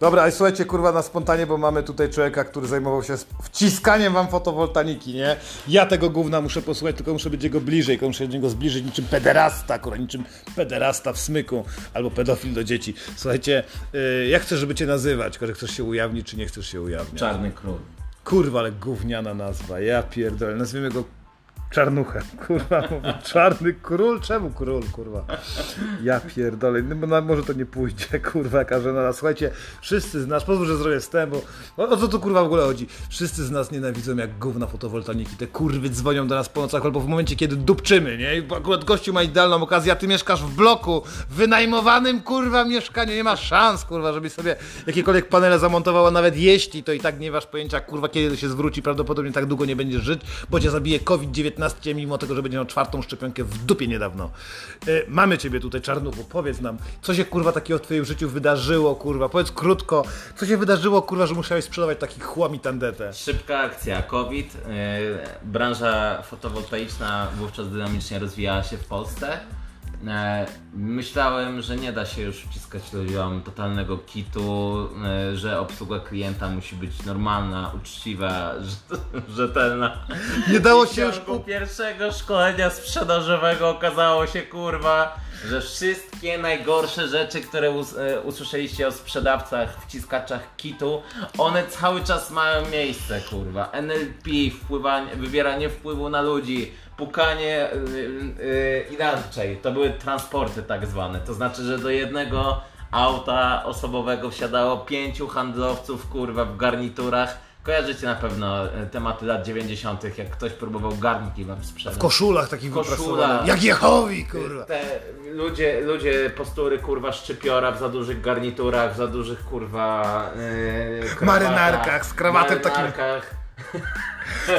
Dobra, ale słuchajcie, kurwa, na spontanie, bo mamy tutaj człowieka, który zajmował się wciskaniem wam fotowoltaniki, nie? Ja tego gówna muszę posłuchać, tylko muszę być jego bliżej, tylko muszę do niego zbliżyć niczym pederasta, kurwa, niczym pederasta w smyku, albo pedofil do dzieci. Słuchajcie, yy, jak chcesz, żeby cię nazywać? Tylko, że chcesz się ujawnić, czy nie chcesz się ujawniać? Czarny król. Kurwa, ale gówniana nazwa, ja pierdolę, nazwijmy go Czarnuchem, kurwa, czarny król, czemu król, kurwa? Ja pierdolę, no, na- może to nie pójdzie, kurwa, jaka żenada. Słuchajcie, wszyscy z nas, pozwól, że zrobię wstęp, bo o, co tu kurwa w ogóle chodzi? Wszyscy z nas nienawidzą jak gówna fotowoltaniki, te kurwy dzwonią do nas po nocach albo w momencie, kiedy dupczymy, nie? I akurat gościu ma idealną okazję, a ty mieszkasz w bloku, wynajmowanym, kurwa, mieszkaniu, nie ma szans, kurwa, żebyś sobie jakiekolwiek panele zamontowała, nawet jeśli, to i tak nie masz pojęcia, kurwa, kiedy się zwróci, prawdopodobnie tak długo nie będziesz żyć, bo cię zabije COVID-19, mimo tego, że będzie miał czwartą szczepionkę w dupie niedawno. E, mamy ciebie tutaj, Czarnuchu, powiedz nam, co się, kurwa, takiego w twoim życiu wydarzyło, kurwa, powiedz krótko, co się wydarzyło, kurwa, że musiałeś sprzedawać taki chłam i tandetę? Szybka akcja. COVID. Yy, branża fotowoltaiczna wówczas dynamicznie rozwijała się w Polsce. E, Myślałem, że nie da się już wciskać ludziom totalnego kitu, e, że obsługa klienta musi być normalna, uczciwa, rze- rzetelna. Nie dało się już... ciągu pierwszego szkolenia sprzedażowego okazało się kurwa, że wszystkie najgorsze rzeczy, które us e, usłyszeliście o sprzedawcach, wciskaczach kitu, one cały czas mają miejsce, kurwa. NLP, wpływanie, wywieranie wpływu na ludzi, pukanie yy, yy, inaczej. To były transporty tak zwane. To znaczy, że do jednego auta osobowego wsiadało pięciu handlowców, kurwa, w garniturach. Kojarzycie na pewno e, tematy lat 90., jak ktoś próbował garnki wam sprzedać. W koszulach takich Koszula. wyprasowanych. Jak Jehowi, kurwa. Te ludzie, ludzie postury kurwa szczypiora w za dużych garniturach, w za dużych kurwa yy, krawatach, Marynarkach, z krawatem takim- marynarkach.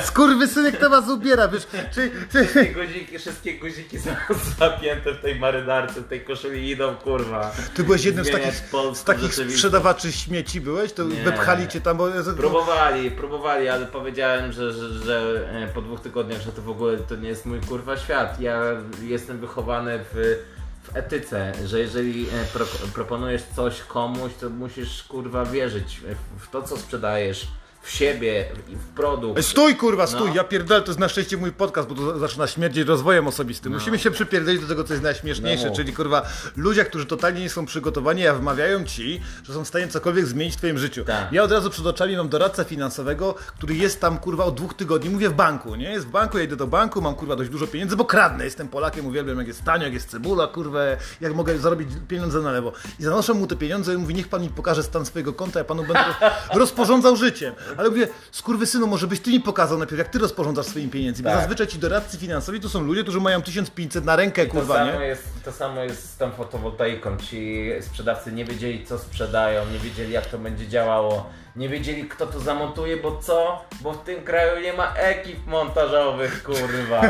Skurwysynek to was ubiera, wiesz, czy, czy, Wszystkie guziki, wszystkie guziki są zapięte w tej marynarce, w tej koszuli idą kurwa. Ty byłeś jednym z takich, polską z takich sprzedawaczy śmieci byłeś? To Nie. wepchali cię tam, bo... Próbowali, próbowali, ale powiedziałem, że, że, że e, po dwóch tygodniach, że to w ogóle to nie jest mój kurwa świat. Ja jestem wychowany w, w etyce, że jeżeli e, pro, proponujesz coś komuś, to musisz kurwa wierzyć w to, co sprzedajesz, w siebie, w produkt. Stój kurwa, stój, No. ja pierdolę, to jest na szczęście mój podcast, bo to zaczyna śmierdzieć rozwojem osobistym. Musimy się przypierdolić do tego, co jest najśmieszniejsze, No. czyli kurwa, ludzie, którzy totalnie nie są przygotowani, a wmawiają ci, że są w stanie cokolwiek zmienić w twoim życiu. Tak. Ja od razu przed oczami mam doradcę finansowego, który jest tam kurwa od dwóch tygodni, mówię w banku, nie? Jest w banku, ja idę do banku, mam kurwa dość dużo pieniędzy, bo kradnę, jestem Polakiem, uwielbiam jak jest tanio, jak jest cebula, kurwa, jak mogę zarobić pieniądze na lewo. I zanoszę mu te pieniądze i mówi, niech pan mi pokaże stan swojego konta, ja panu będę rozporządzał życiem. Ale mówię, skurwysynu, może byś ty mi pokazał najpierw, jak ty rozporządzasz swoimi pieniędzmi. Bo Tak. zazwyczaj ci doradcy finansowi to są ludzie, którzy mają 1500 na rękę, To kurwa, samo, nie? jest, to samo jest z tą fotowoltaiką. Ci sprzedawcy nie wiedzieli, co sprzedają, nie wiedzieli, jak to będzie działało, nie wiedzieli, kto to zamontuje, bo co? Bo w tym kraju nie ma ekip montażowych, kurwa.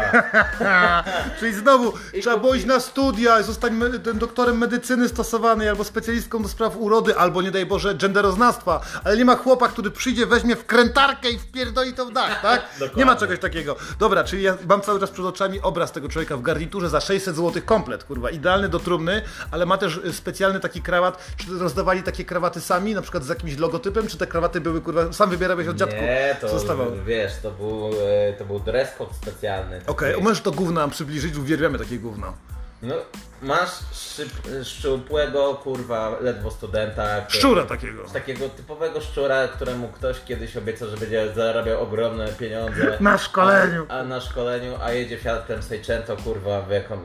Czyli znowu I trzeba było iść na studia, zostać me- tym doktorem medycyny stosowanej, albo specjalistką do spraw urody, albo nie daj Boże genderoznawstwa, ale nie ma chłopa, który przyjdzie, weźmie wkrętarkę i wpierdoli to w dach, tak? Dokładnie. nie ma czegoś takiego. Dobra, czyli ja mam cały czas przed oczami obraz tego człowieka w garniturze za 600 zł komplet, kurwa, idealny do trumny, ale ma też y, specjalny taki krawat. Czy rozdawali takie krawaty sami, na przykład z jakimś logotypem, czy te krawaty były, kurwa, sam wybierałeś od dziadku? Nie, to Zostawał. wiesz, to był, e, to był dress code specjalny. Okej, Taki- możesz to gówno nam przybliżyć, uwielbiamy takie gówno. No, masz szyb, szczupłego, kurwa, ledwo studenta. który- Szczura takiego. Takiego typowego szczura, któremu ktoś kiedyś obiecał, że będzie zarabiał ogromne pieniądze. Na szkoleniu. A, a na szkoleniu, a jedzie Fiatem Seicento, kurwa, jaką,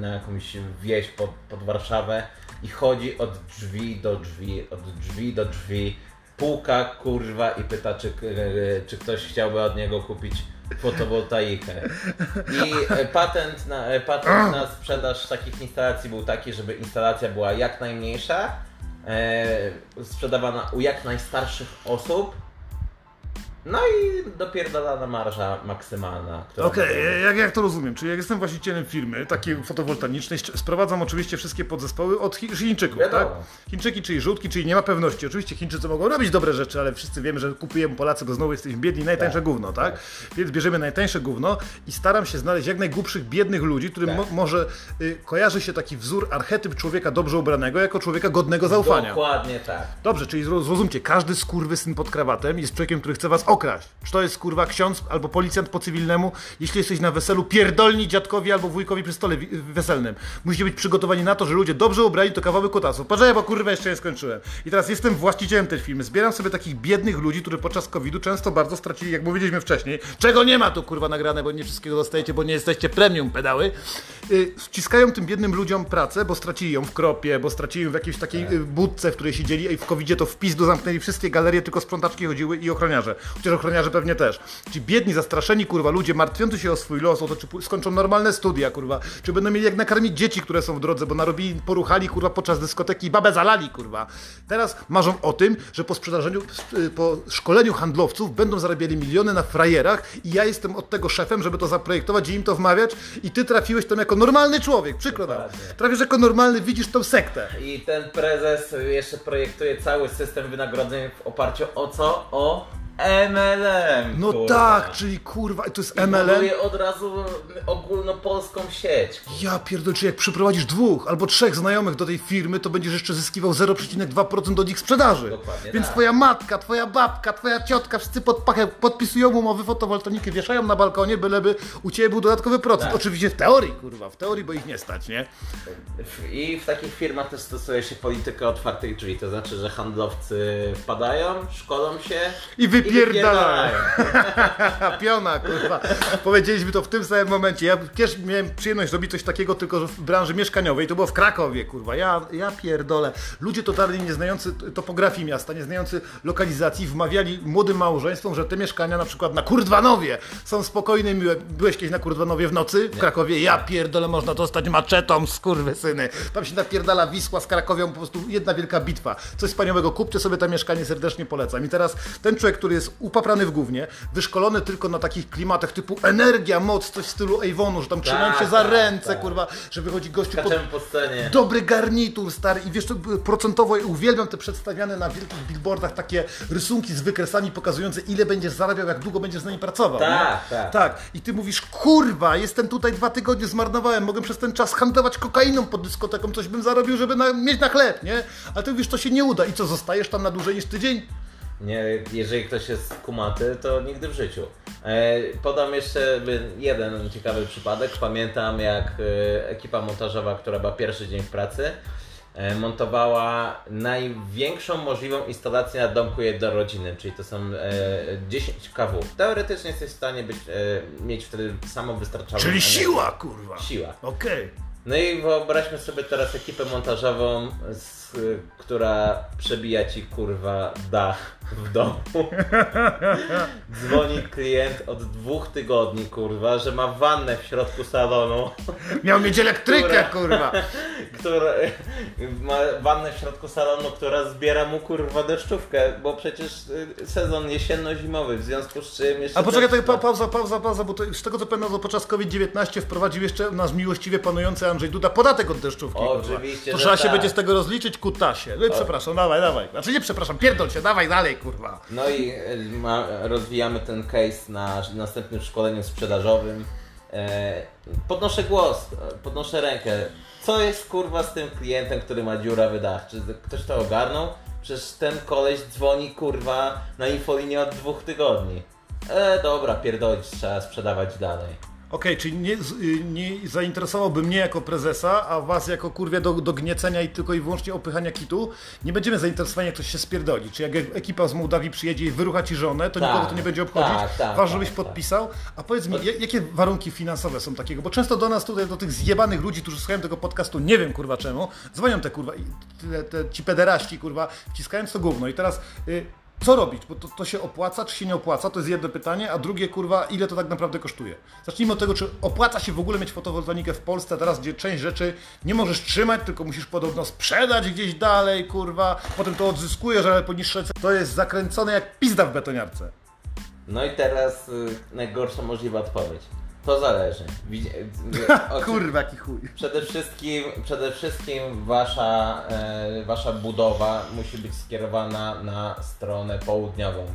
na jakąś wieś pod, pod Warszawę i chodzi od drzwi do drzwi, od drzwi do drzwi, puka, kurwa i pyta, czy, czy ktoś chciałby od niego kupić fotowoltaikę. I e, patent na, e, patent na sprzedaż takich instalacji był taki, żeby instalacja była jak najmniejsza, e, sprzedawana u jak najstarszych osób No i dopierdolana marża maksymalna. Okej, może- jak, jak to rozumiem? Czyli jak jestem właścicielem firmy takiej fotowoltaicznej, sprowadzam oczywiście wszystkie podzespoły od Chi- Chińczyków, Wiadomo. tak? Chińczyki, czyli żółtki, czyli nie ma pewności. Oczywiście Chińczycy mogą robić dobre rzeczy, ale wszyscy wiemy, że kupujemy Polacy, bo znowu jesteśmy biedni, najtańsze Tak, gówno, tak? Więc bierzemy najtańsze gówno i staram się znaleźć jak najgłupszych, biednych ludzi, którym Tak. mo- może y, kojarzy się taki wzór, archetyp człowieka dobrze ubranego, jako człowieka godnego zaufania. Dokładnie tak. Dobrze, czyli zro- zrozumcie, każdy skurwysyn pod krawatem jest człowiekiem, który chce was okraść. Czy to jest kurwa ksiądz albo policjant po cywilnemu? Jeśli jesteś na weselu, pierdolni dziadkowi albo wujkowi przy stole weselnym. Musicie być przygotowani na to, że ludzie dobrze ubrani to kawałek kutasów. Poczekaj, bo kurwa jeszcze nie skończyłem. I teraz jestem właścicielem tej firmy. Zbieram sobie takich biednych ludzi, którzy podczas COVID-u często bardzo stracili, jak powiedzieliśmy wcześniej, czego nie ma tu kurwa nagrane, bo nie wszystkiego dostajecie, bo nie jesteście premium pedały. Yy, wciskają tym biednym ludziom pracę, bo stracili ją w kropie, bo stracili ją w jakiejś takiej y, budce, w której siedzieli i w covid to w pizdu zamknęli wszystkie galerie, tylko sprzątaczki chodziły i ochroniarze. Chociaż ochroniarze pewnie też. Ci biedni, zastraszeni, kurwa, ludzie martwiący się o swój los, o to, czy skończą normalne studia, kurwa, czy będą mieli jak nakarmić dzieci, które są w drodze, bo narobili, poruchali, kurwa, podczas dyskoteki i babę zalali, kurwa. Teraz marzą o tym, że po sprzedażeniu, y, po szkoleniu handlowców będą zarabiali miliony na frajerach i ja jestem od tego szefem, żeby to zaprojektować i im to wmawiać i ty trafiłeś tam jako normalny człowiek, przykro nam. Trafisz jako normalny, widzisz tą sektę. I ten prezes jeszcze projektuje cały system wynagrodzeń w oparciu o co? O MLM. No kurwa. tak, czyli kurwa, to jest I MLM. buduje od razu ogólnopolską sieć. Ja pierdolę, czy jak przyprowadzisz dwóch albo trzech znajomych do tej firmy, to będziesz jeszcze zyskiwał 0,2% do ich sprzedaży. Dokładnie Więc tak. twoja matka, twoja babka, twoja ciotka, wszyscy pod pachę podpisują umowy fotowoltaiki, wieszają na balkonie, byleby u ciebie był dodatkowy procent. Tak. Oczywiście w teorii, kurwa, w teorii, bo ich nie stać, nie? I w takich firmach też stosuje się politykę otwartych drzwi, to znaczy, że handlowcy wpadają, szkolą się I wypierdalają. Wypierdalają. Piona, kurwa. Powiedzieliśmy to w tym samym momencie. Ja kiedyś miałem przyjemność zrobić coś takiego, tylko w branży mieszkaniowej. To było w Krakowie, kurwa. Ja, ja pierdolę. Ludzie totalnie nie znający topografii miasta, nie znający lokalizacji, wmawiali młodym małżeństwom, że te mieszkania na przykład na Kurdwanowie są spokojne miłe. Byłeś kiedyś na Kurdwanowie w nocy w Krakowie? Ja pierdolę, można dostać maczetą, skurwysyny. Tam się napierdala Wisła z Krakowią, po prostu jedna wielka bitwa. Coś wspaniałego. Kupcie sobie to mieszkanie, serdecznie polecam. I teraz ten człowiek, który jest upaprany w gównie, wyszkolony tylko na takich klimatach typu energia, moc, coś w stylu Avonu, że tam trzymają się za tak, ręce, tak. kurwa, że wychodzi gościu pod Skaczemy po scenie. dobry garnitur, stary. I wiesz, to procentowo uwielbiam te przedstawiane na wielkich billboardach takie rysunki z wykresami pokazujące, ile będziesz zarabiał, jak długo będziesz z nami pracował. Tak, nie? tak. tak. I ty mówisz, kurwa, jestem tutaj dwa tygodnie, zmarnowałem, mogłem przez ten czas handlować kokainą pod dyskoteką, coś bym zarobił, żeby na, mieć na chleb, nie? Ale ty mówisz, to się nie uda. I co, zostajesz tam na dłużej niż tydzień? Nie, jeżeli ktoś jest kumaty, to nigdy w życiu. E, podam jeszcze jeden ciekawy przypadek. Pamiętam jak e, ekipa montażowa, która była pierwszy dzień w pracy, e, montowała największą możliwą instalację na domku jednorodzinnym, czyli to są e, 10 kW. Teoretycznie jesteś w stanie być, mieć wtedy samowystarczalną Czyli energię. siła, kurwa. Siła. Okej. No i wyobraźmy sobie teraz ekipę montażową, z, która przebija ci kurwa dach w domu. Dzwoni klient od dwóch tygodni, kurwa, że ma wannę w środku salonu, Miał mieć elektrykę, Która- kurwa. która ma wannę w środku salonu, która zbiera mu kurwa deszczówkę, bo przecież y, sezon jesienno-zimowy, w związku z czym jeszcze. A poczekaj, to pa, pauza, pauza, pauza, bo to, z tego co pamiętam, to podczas COVID-19 wprowadził jeszcze nasz miłościwie panujący Andrzej Duda podatek od deszczówki. kurwa. Oczywiście, To że trzeba się tak. będzie z tego rozliczyć, kutasie. No i przepraszam, dawaj, dawaj. Znaczy nie przepraszam, pierdol się, dawaj dalej, kurwa. No i e, ma, rozwijamy ten case na następnym szkoleniu sprzedażowym. E, podnoszę głos, podnoszę rękę. Co jest kurwa z tym klientem, który ma dziurawy dach? Czy ktoś to ogarnął? Przecież ten koleś dzwoni kurwa na infolinię od dwóch tygodni. E, dobra, pierdolić, trzeba sprzedawać dalej. Okej, czyli nie, y, nie zainteresowałby mnie jako prezesa, a was jako kurwie do, do gniecenia i tylko i wyłącznie opychania kitu. Nie będziemy zainteresowani, jak ktoś się spierdoli. Czy jak ekipa z Mołdawii przyjedzie i wyrucha ci żonę, to Tak, nikogo to nie będzie obchodzić. tak, tak, Ważne, żebyś tak, podpisał. A powiedz mi, ja- jakie warunki finansowe są takiego? Bo często do nas tutaj, do tych zjebanych ludzi, którzy słuchają tego podcastu, nie wiem kurwa czemu, dzwonią te kurwa, te, te, ci pederaści kurwa, wciskając to gówno. I teraz... Y, co robić? Bo to, to się opłaca, czy się nie opłaca? To jest jedno pytanie, a drugie, kurwa, ile to tak naprawdę kosztuje? Zacznijmy od tego, czy opłaca się w ogóle mieć fotowoltaikę w Polsce teraz, gdzie część rzeczy nie możesz trzymać, tylko musisz podobno sprzedać gdzieś dalej, kurwa, potem to odzyskujesz, ale po niższe. To jest zakręcone jak pizda w betoniarce. No i teraz y, najgorsza możliwa odpowiedź. To zależy. Widzi- Kurwa, jaki chuj. Przede wszystkim, przede wszystkim wasza, e, wasza budowa musi być skierowana na stronę południową.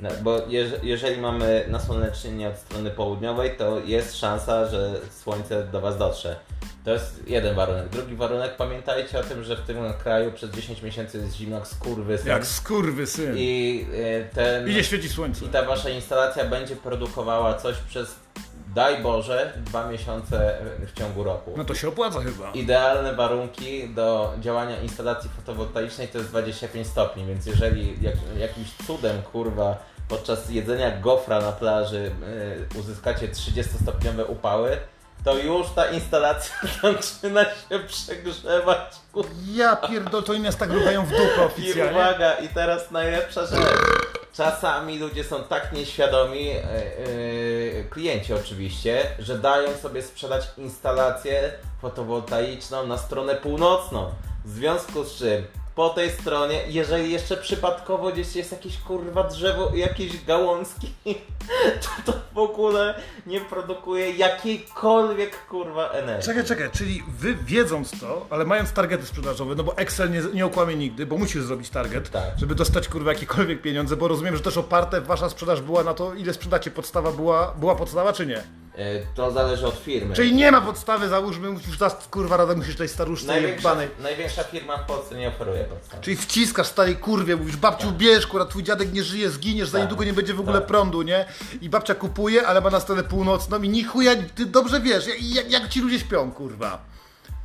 No, bo jeż, jeżeli mamy nasłonecznienie od strony południowej, to jest szansa, że słońce do was dotrze. To jest jeden warunek. Drugi warunek, pamiętajcie o tym, że w tym kraju przez 10 miesięcy jest zimno jak skurwysyn. Jak skurwy syn. I e, ten... Idzie świeci słońce. I ta wasza instalacja będzie produkowała coś przez, daj Boże, dwa miesiące w ciągu roku. No to się opłaca chyba. Idealne warunki do działania instalacji fotowoltaicznej to jest 25 stopni, więc jeżeli jak, jakimś cudem, kurwa, podczas jedzenia gofra na plaży yy, uzyskacie 30-stopniowe upały, to już ta instalacja zaczyna się przegrzewać. kurwa. Ja pierdol, to oni nas tak ruchają w dupę I oficjalnie. uwaga, i teraz najlepsza rzecz. Czasami ludzie są tak nieświadomi, yy, yy, klienci oczywiście, że dają sobie sprzedać instalację fotowoltaiczną na stronę północną. W związku z czym po tej stronie, jeżeli jeszcze przypadkowo gdzieś jest jakieś kurwa drzewo, jakieś gałązki, to to w ogóle nie produkuje jakiejkolwiek kurwa energii. Czekaj, czekaj, czyli wy wiedząc to, ale mając targety sprzedażowe, no bo Excel nie, nie okłamie nigdy, bo musisz zrobić target, Tak. żeby dostać kurwa jakiekolwiek pieniądze, bo rozumiem, że też oparte wasza sprzedaż była na to, ile sprzedacie, podstawa była, była podstawa czy nie? Yy, To zależy od firmy. Czyli nie ma podstawy, załóżmy, musisz teraz kurwa radę musisz tej staruszce Największa, jebanej. największa firma w Polsce nie oferuje podstaw. Czyli wciskasz starej kurwie, mówisz babciu bierz, kurwa twój dziadek nie żyje, zginiesz, za Tak. niedługo nie będzie w ogóle Tak. prądu, nie? I babcia kupuje, ale ma na stronę północną i ni chuja, ty dobrze wiesz, jak, jak, jak ci ludzie śpią, kurwa.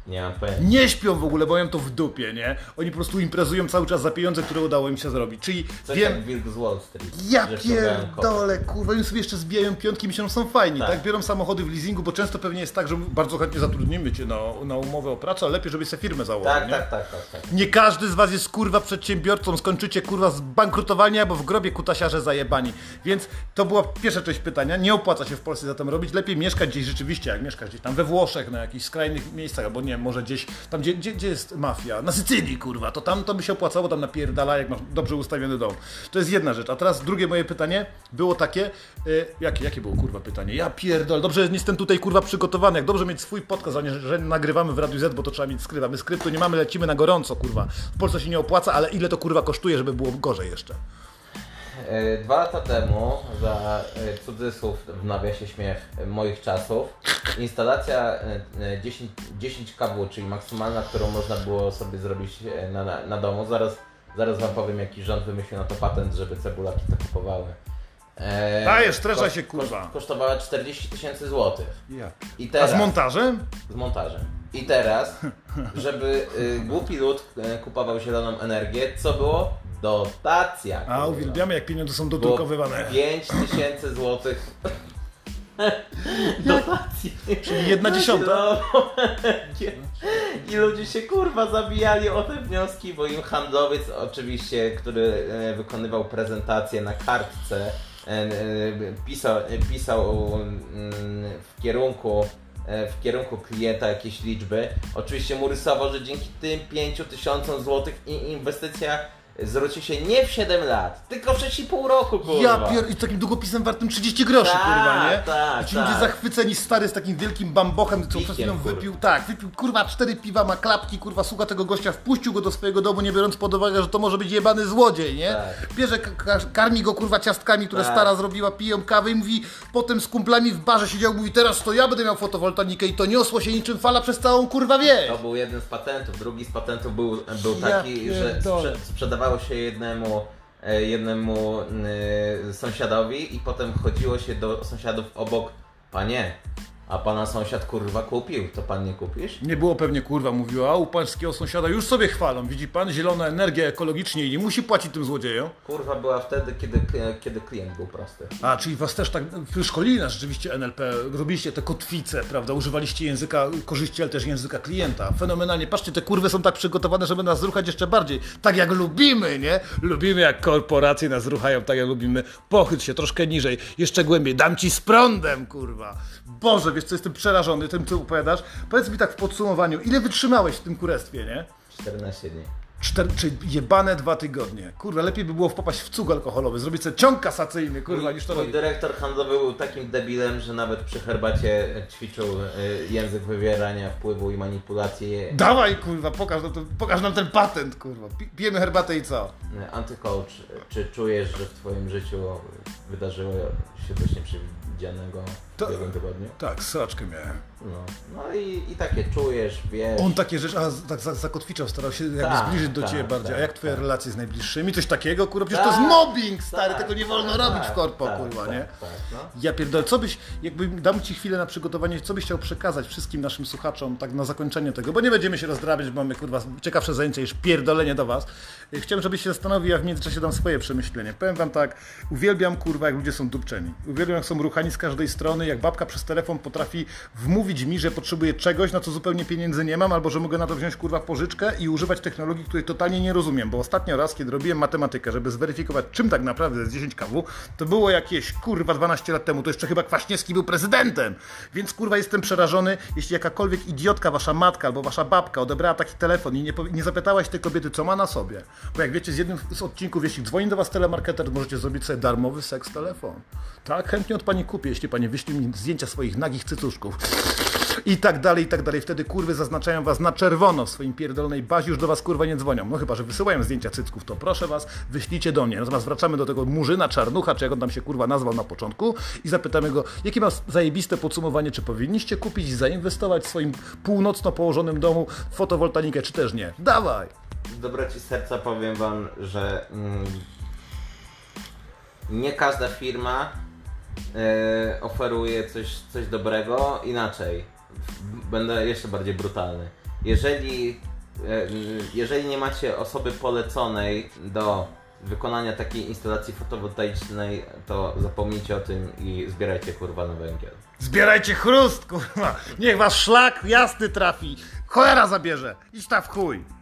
Nie mam pojęcia. Nie śpią w ogóle, bo mają to w dupie, nie? Oni po prostu imprezują cały czas za pieniądze, które udało im się zrobić. Czyli Coś wiem, jak Wilk z Wall Street. ja pierdolę, kurwa, oni sobie jeszcze zbijają piątki, myślą, że są fajni, tak. Tak. Biorą samochody w leasingu, bo często pewnie jest tak, że bardzo chętnie zatrudnimy cię na, na umowę o pracę, ale lepiej, żeby sobie firmę założył, Tak, nie? tak, tak, tak, tak. Nie każdy z was jest kurwa przedsiębiorcą, skończycie kurwa zbankrutowani albo w grobie kutasiarze zajebani. Więc to była pierwsza część pytania. Nie opłaca się w Polsce za tym robić. Lepiej mieszkać gdzieś rzeczywiście, jak mieszkać gdzieś tam we Włoszech, na jakichś skrajnych miejscach, albo nie wiem, może gdzieś tam, gdzie, gdzie, gdzie jest mafia? Na Sycylii, kurwa. To tam to by się opłacało, tam napierdala, jak masz dobrze ustawiony dom. To jest jedna rzecz. A teraz drugie moje pytanie było takie, y, jakie, jakie było kurwa pytanie? Ja pierdol, dobrze, że jestem tutaj kurwa przygotowany. Jak dobrze mieć swój podcast, a nie, że nagrywamy w Radiu Z, bo to trzeba mieć skrypt. A My skryptu nie mamy, lecimy na gorąco, kurwa. W Polsce się nie opłaca, ale ile to kurwa kosztuje, żeby było gorzej jeszcze? E, Dwa lata temu, za e, cudzysłów w nawiasie śmiech moich czasów, instalacja e, e, 10, 10 kW, czyli maksymalna, którą można było sobie zrobić na, na, na domu. Zaraz, zaraz Wam powiem, jaki rząd wymyślił na to patent, żeby cebulaki to kupowały. E, Dajesz, koszt- się, kurwa. koszt- Kosztowała 40 tysięcy złotych. Ja. I A teraz, z montażem? z montażem. I teraz, żeby y, głupi lud kupował zieloną energię, co było? Dotacja. A kurwa. uwielbiamy, jak pieniądze są dodrukowywane. 5 tysięcy złotych dotacji. Czyli jedna dziesiąta. No, I ludzie się kurwa zabijali o te wnioski, bo im handlowiec oczywiście, który e, wykonywał prezentację na kartce, e, e, pisał, pisał mm, w kierunku w kierunku klienta jakieś liczby. Oczywiście mu rysował, że dzięki tym 5 tysiącom złotych i inwestycja zwróci się nie w 7 lat, tylko w 6,5 roku, kurwa. Ja pier... I z takim długopisem wartym 30 groszy, Tak, kurwa, nie? tak, Ci ludzie tak. zachwyceni stary z takim wielkim bambochem, co przed chwilą wypił. Tak, wypił kurwa cztery piwa, ma klapki, kurwa, słucha tego gościa, wpuścił go do swojego domu, nie biorąc pod uwagę, że to może być jebany złodziej, nie? Tak. Bierze, ka- ka- karmi go kurwa ciastkami, które Tak. stara zrobiła, piją kawę i mówi, potem z kumplami w barze siedział, mówi, teraz to ja będę miał fotowoltaikę i to niosło się niczym fala przez całą kurwa wieś. To był jeden z patentów. Drugi z patentów był, był Ja taki, że pierdolę. sprze sprzedawało się jednemu, e, jednemu e, sąsiadowi i potem chodziło się do sąsiadów obok. Panie, a pana sąsiad kurwa kupił, to pan nie kupisz? Nie było pewnie kurwa, mówiła, a u pańskiego sąsiada już sobie chwalą. Widzi pan, zielona energia ekologicznie i nie musi płacić tym złodziejom. Kurwa była wtedy, kiedy, kiedy klient był prosty. A, czyli was też tak, szkolili nas rzeczywiście NLP, robiliście te kotwice, prawda, używaliście języka korzyści, ale też języka klienta. Fenomenalnie, patrzcie, te kurwy są tak przygotowane, żeby nas zruchać jeszcze bardziej. Tak jak lubimy, nie? Lubimy jak korporacje nas ruchają, tak jak lubimy. Pochyl się troszkę niżej, jeszcze głębiej, dam ci z prądem, kurwa. Boże, wiesz co, jestem przerażony tym, co opowiadasz. Powiedz mi tak w podsumowaniu, ile wytrzymałeś w tym kurestwie, nie? 14 dni. Cztery, czy jebane dwa tygodnie. Kurwa, lepiej by było wpaść w cug alkoholowy, zrobić sobie ciąg kasacyjny, kurwa, niż to Mój robić. dyrektor handlowy był takim debilem, że nawet przy herbacie ćwiczył y, język wywierania wpływu i manipulacji. Dawaj, kurwa, pokaż nam, ten, pokaż nam ten patent, kurwa. Pi- Pijemy herbatę i co? Y, Antycoach, czy czujesz, że w twoim życiu wydarzyło się coś nieprzewidzianego To-? Tak, sraczkę miałem. No, no i, i takie czujesz, wiesz. On takie rzeczy, a tak za- zakotwiczał, starał się jakby Tak, zbliżyć do tak, ciebie bardziej. A tak, jak twoje tak. relacje z najbliższymi? Coś takiego, kurwa, przecież to jest mobbing, stary, tego nie wolno robić w korpo, kurwa, nie? Tak, no. Ja pierdolę, co byś, jakby dam ci chwilę na przygotowanie, co byś chciał przekazać wszystkim naszym słuchaczom, tak na zakończenie tego, bo nie będziemy się rozdrabiać, bo mamy kurwa ciekawsze zajęcie niż pierdolenie do was. Chciałem, żebyś się zastanowił, ja w międzyczasie dam swoje przemyślenie. Powiem wam tak, uwielbiam kurwa, jak ludzie są dupczeni. Uwielbiam, jak są ruchani z każdej strony, jak babka przez telefon potrafi wmówić mi, że potrzebuje czegoś, na co zupełnie pieniędzy nie mam, albo że mogę na to wziąć kurwa pożyczkę i używać technologii, której totalnie nie rozumiem, bo ostatnio raz, kiedy robiłem matematykę, żeby zweryfikować, czym tak naprawdę jest 10 kW, to było jakieś kurwa 12 lat temu, to jeszcze chyba Kwaśniewski był prezydentem, więc kurwa jestem przerażony, jeśli jakakolwiek idiotka, wasza matka albo wasza babka odebrała taki telefon i nie, nie zapytałaś tej kobiety, co ma na sobie, bo jak wiecie, z jednym z odcinków, jeśli dzwoni do was telemarketer, możecie zrobić sobie darmowy seks telefon. Tak, chętnie od pani kupię, jeśli pani wyśli mi zdjęcia swoich nagich cycuszków. I tak dalej, i tak dalej. Wtedy kurwy zaznaczają was na czerwono w swoim pierdolnej bazie, już do was kurwa nie dzwonią. No chyba, że wysyłają zdjęcia cycków, to proszę was, wyślijcie do mnie. Natomiast wracamy do tego murzyna, czarnucha, czy jak on tam się kurwa nazwał na początku i zapytamy go, jakie ma zajebiste podsumowanie, czy powinniście kupić i zainwestować w swoim północno położonym domu w fotowoltaikę, czy też nie. Dawaj! Dobroci serca powiem wam, że mm, nie każda firma e, oferuje coś, coś dobrego. Inaczej, będę jeszcze bardziej brutalny. Jeżeli, e, jeżeli nie macie osoby poleconej do wykonania takiej instalacji fotowoltaicznej, to zapomnijcie o tym i zbierajcie kurwa na węgiel. Zbierajcie chrust, kurwa! Niech was szlak jasny trafi! Cholera zabierze! Idź ta w chuj!